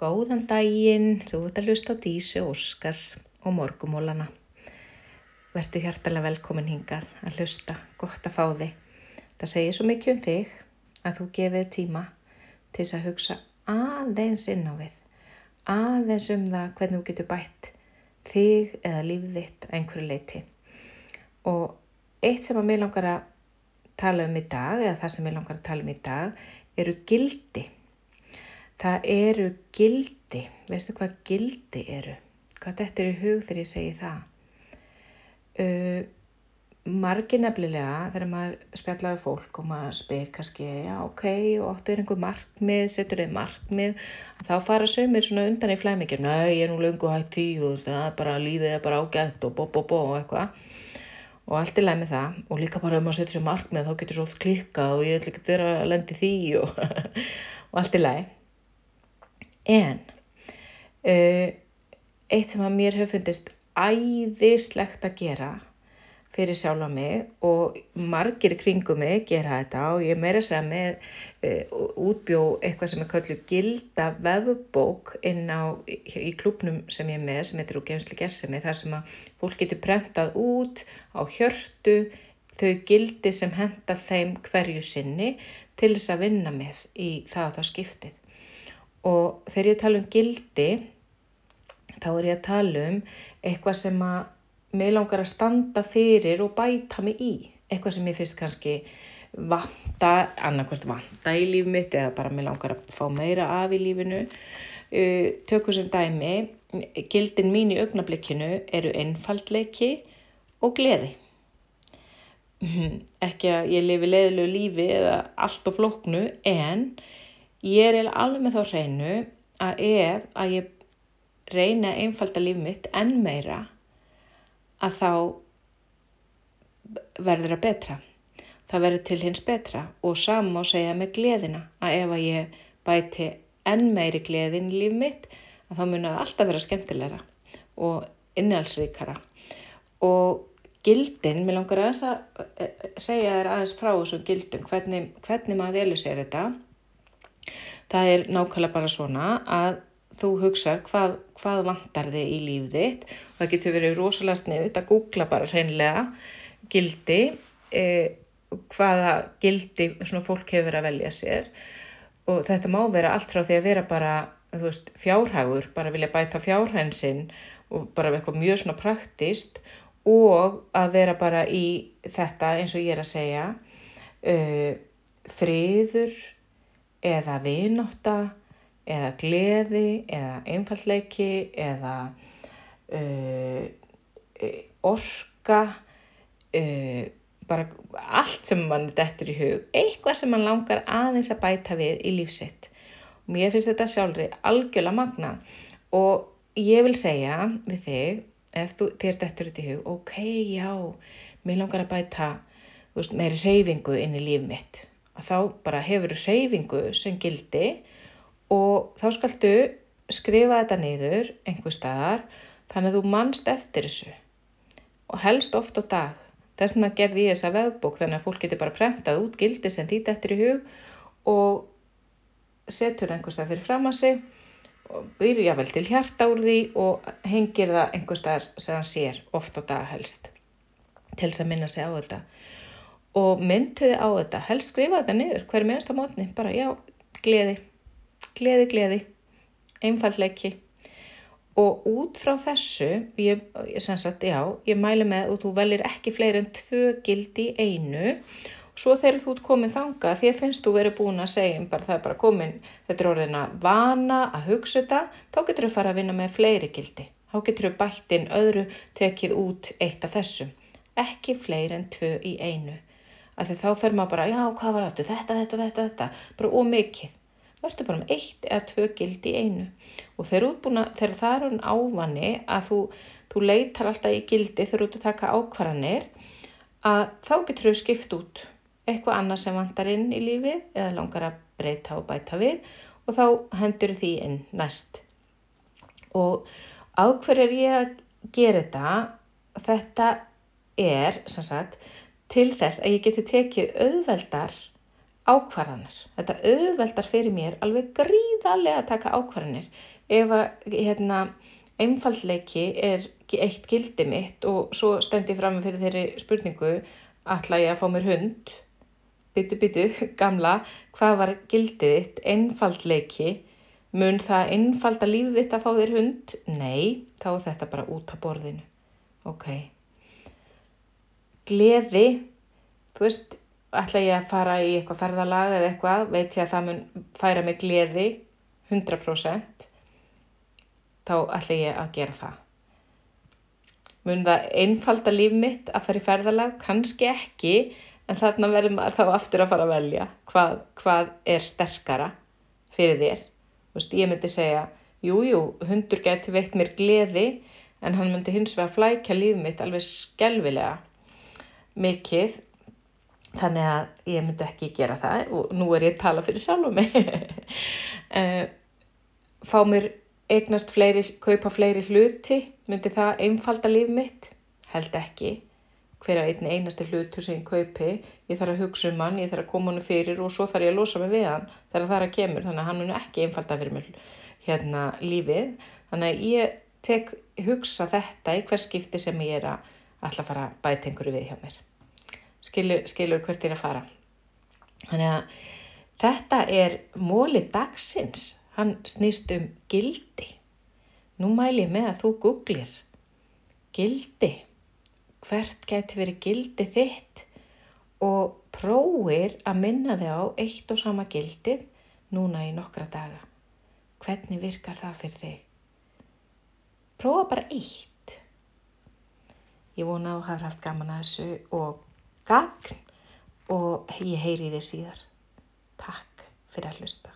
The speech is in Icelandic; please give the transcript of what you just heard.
Góðan daginn, þú ert að hlusta á Dísu Óskars og morgumólana. Vertu hjartalega velkomin hingað að hlusta, gott að fá þig. Það segir svo mikið um þig að þú gefið tíma til þess að hugsa aðeins inn á við. Aðeins um það hvernig þú getur bætt þig eða lífið þitt einhverju leiti. Og eitt sem að mér langar að tala um í dag, eða það sem ég langar að tala um í dag, eru gildi. Það eru gildi. Veistu hvað gildi eru? Hvað þetta er í hug þegar ég segi það? Uh, margir nefnilega þegar maður spjallaði fólk og maður spyr kannski, já ok, og óttu er einhver markmið, setur þið markmið, þá fara sömur svona undan í flæmikir, næ, ég er nú lungu hægt tí og það er bara lífið er bara ágætt og bó, bó, bó og eitthvað og allt er læg með það og líka bara ef maður setur sér markmið þá getur svo oft klikkað og ég ætla ekki að vera að lendi því og, og allt er læg en uh, eitt sem að mér hefur fundist æðislegt að gera fyrir sjálfa mig og margir kringum mig gera þetta og ég meira segja með uh, útbjó eitthvað sem er köllu gilda veðbók inn á í klubnum sem ég er með sem heitir úr geimsli gersemi þar sem að fólk getur prentað út á hjörtu þau gildi sem henda þeim hverju sinni til þess að vinna með í það að það skiptið og þegar ég tala um gildi þá er ég að tala um eitthvað sem að mig langar að standa fyrir og bæta mig í. Eitthvað sem ég finnst kannski vanta, annarkvæmst vanta í líf mitt eða bara mig langar að fá meira af í lífinu. Uh, tökum sem dæmi gildin mín í augnablikkinu eru einfaldleiki og gleði. Ekki að ég lifi leðilegu lífi eða allt og floknu en ég er alveg með þá hreinu að ef að ég reyna að einfalda líf mitt enn meira að þá verður það betra. Það verður til hins betra og saman á segja með gleðina að ef að ég bæti enn meiri gleðin í líf mitt að þá mun að alltaf vera skemmtilegra og innhalsríkara. Og gildin, mér langar aðeins að e, e, segja þér aðeins frá þessum gildum, hvernig, hvernig maður velur sér þetta. Það er nákvæmlega bara svona að þú hugsað hvað, hvað vantar þig í líf þitt og það getur verið rosalega sniðut að googla bara hreinlega gildi eh, hvaða gildi svona fólk hefur að velja sér. Og þetta má vera allt frá því að vera bara veist, fjárhagur, bara vilja bæta fjárhænsinn og bara eitthvað mjög svona praktist og að vera bara í þetta eins og ég er að segja uh, friður eða vináta eða gleði eða einfallleiki eða uh, orka uh, bara allt sem mann dettur í hug. Eitthvað sem mann langar aðeins að bæta við í lífsitt og mér finnst þetta sjálfri algjörlega magna og ég vil segja við þig ef þú, þér dettur þetta í hug ok, já, mér langar að bæta veist, meiri reyfingu inn í líf mitt þá bara hefur reyfingu sem gildi og þá skaltu skrifa þetta niður einhver staðar þannig að þú mannst eftir þessu og helst oft á dag. Þess vegna gerði ég þessa veðbók þannig að fólk getur bara prentað út gildi sem þýtt eftir í hug og setur einhver stað fyrir fram að sig og byrja vel til hjarta úr því og hengir það einhver staðar sem hann sér oft á dag helst til þess að minna sig á þetta og mynduði á þetta, helst skrifa þetta niður hverju minnst á mótni, bara já, gleði gleði, gleði, einfallleiki og út frá þessu, ég, sagt, já, ég mælu með og þú velir ekki fleiri en tvö gildi einu. Svo þegar þú ert komin þanga að finnst þú verið búin að segja bara það er bara komin, þetta er orðin að vana að hugsa þetta, þá getur þú fara að vinna með fleiri gildi, þá getur þú bætt inn öðru tekið út eitt af þessum, ekki fleiri en tvö í einu, því þá fer maður bara já, hvað var þetta, þetta, þetta, þetta, þetta. Bara ómikið verður bara um eitt eða tvö gildi í einu. Og þegar, útbúna, þegar það er hann ávanni að þú, þú leitar alltaf í gildi þegar þú ert að taka ákvarðanir að þá getur þau skipt út eitthvað annað sem vantar inn í lífið eða langar að breyta og bæta við og þá hendur því inn næst. Og áhver er ég að gera þetta? Þetta er sagt, til þess að ég geti tekið auðveldar ákvarðanir. Þetta auðveldar fyrir mér alveg gríðarlega að taka ákvarðanir. Ef að hérna, einfallleiki er eitt gildi mitt og svo stend ég fram fyrir þeirri spurningu ætla ég að fá mér hund byttu byttu, gamla hvað var gildið þitt, einfaldleiki mun það einfalda lífið þitt að fá þér hund? Nei, þá er þetta bara út á borðinu ok gleði þú veist, ætla ég að fara í eitthvað ferðalag eða eitthvað, veit ég að það mun færa mig gleði 100% þá ætla ég að gera það. Mun það einfalda líf mitt að fara í ferðalag, kannski ekki en þarna verður maður þá aftur að fara að velja hvað, hvað er sterkara fyrir þér. Veist, ég myndi segja, jújú, jú, hundur geti veitt mér gleði en hann myndi hins vegar flækja líf mitt alveg skelvilega mikið þannig að ég myndi ekki gera það og nú er ég að tala fyrir sjálf um mig. Eh, fá mér eignast fleiri, kaupa fleiri hluti, myndi það einfalda líf mitt? Held ekki hver að einn einasti hlutur sem ég kaupi, ég þarf að hugsa um hann, ég þarf að koma hann fyrir og svo þarf ég að losa mig við hann þegar það er að kemur, þannig að hann mun ekki einfalda fyrir mig hérna lífið, þannig að ég tek hugsa þetta í hver skipti sem ég er að alltaf fara að bæta einhverju við hjá mér. Skilur, skilur hvert ég er að fara. Þannig að þetta er móli dagsins, hann snýst um gildi. Nú mæl ég með að þú googlir gildi hvert gæti verið gildi þitt og prófir að minna þig á eitt og sama gildið núna í nokkra daga. Hvernig virkar það fyrir þig? Prófa bara eitt. Ég vona að þú hafði haft gaman að þessu og gagn og ég heyri þið síðar. Takk fyrir að hlusta.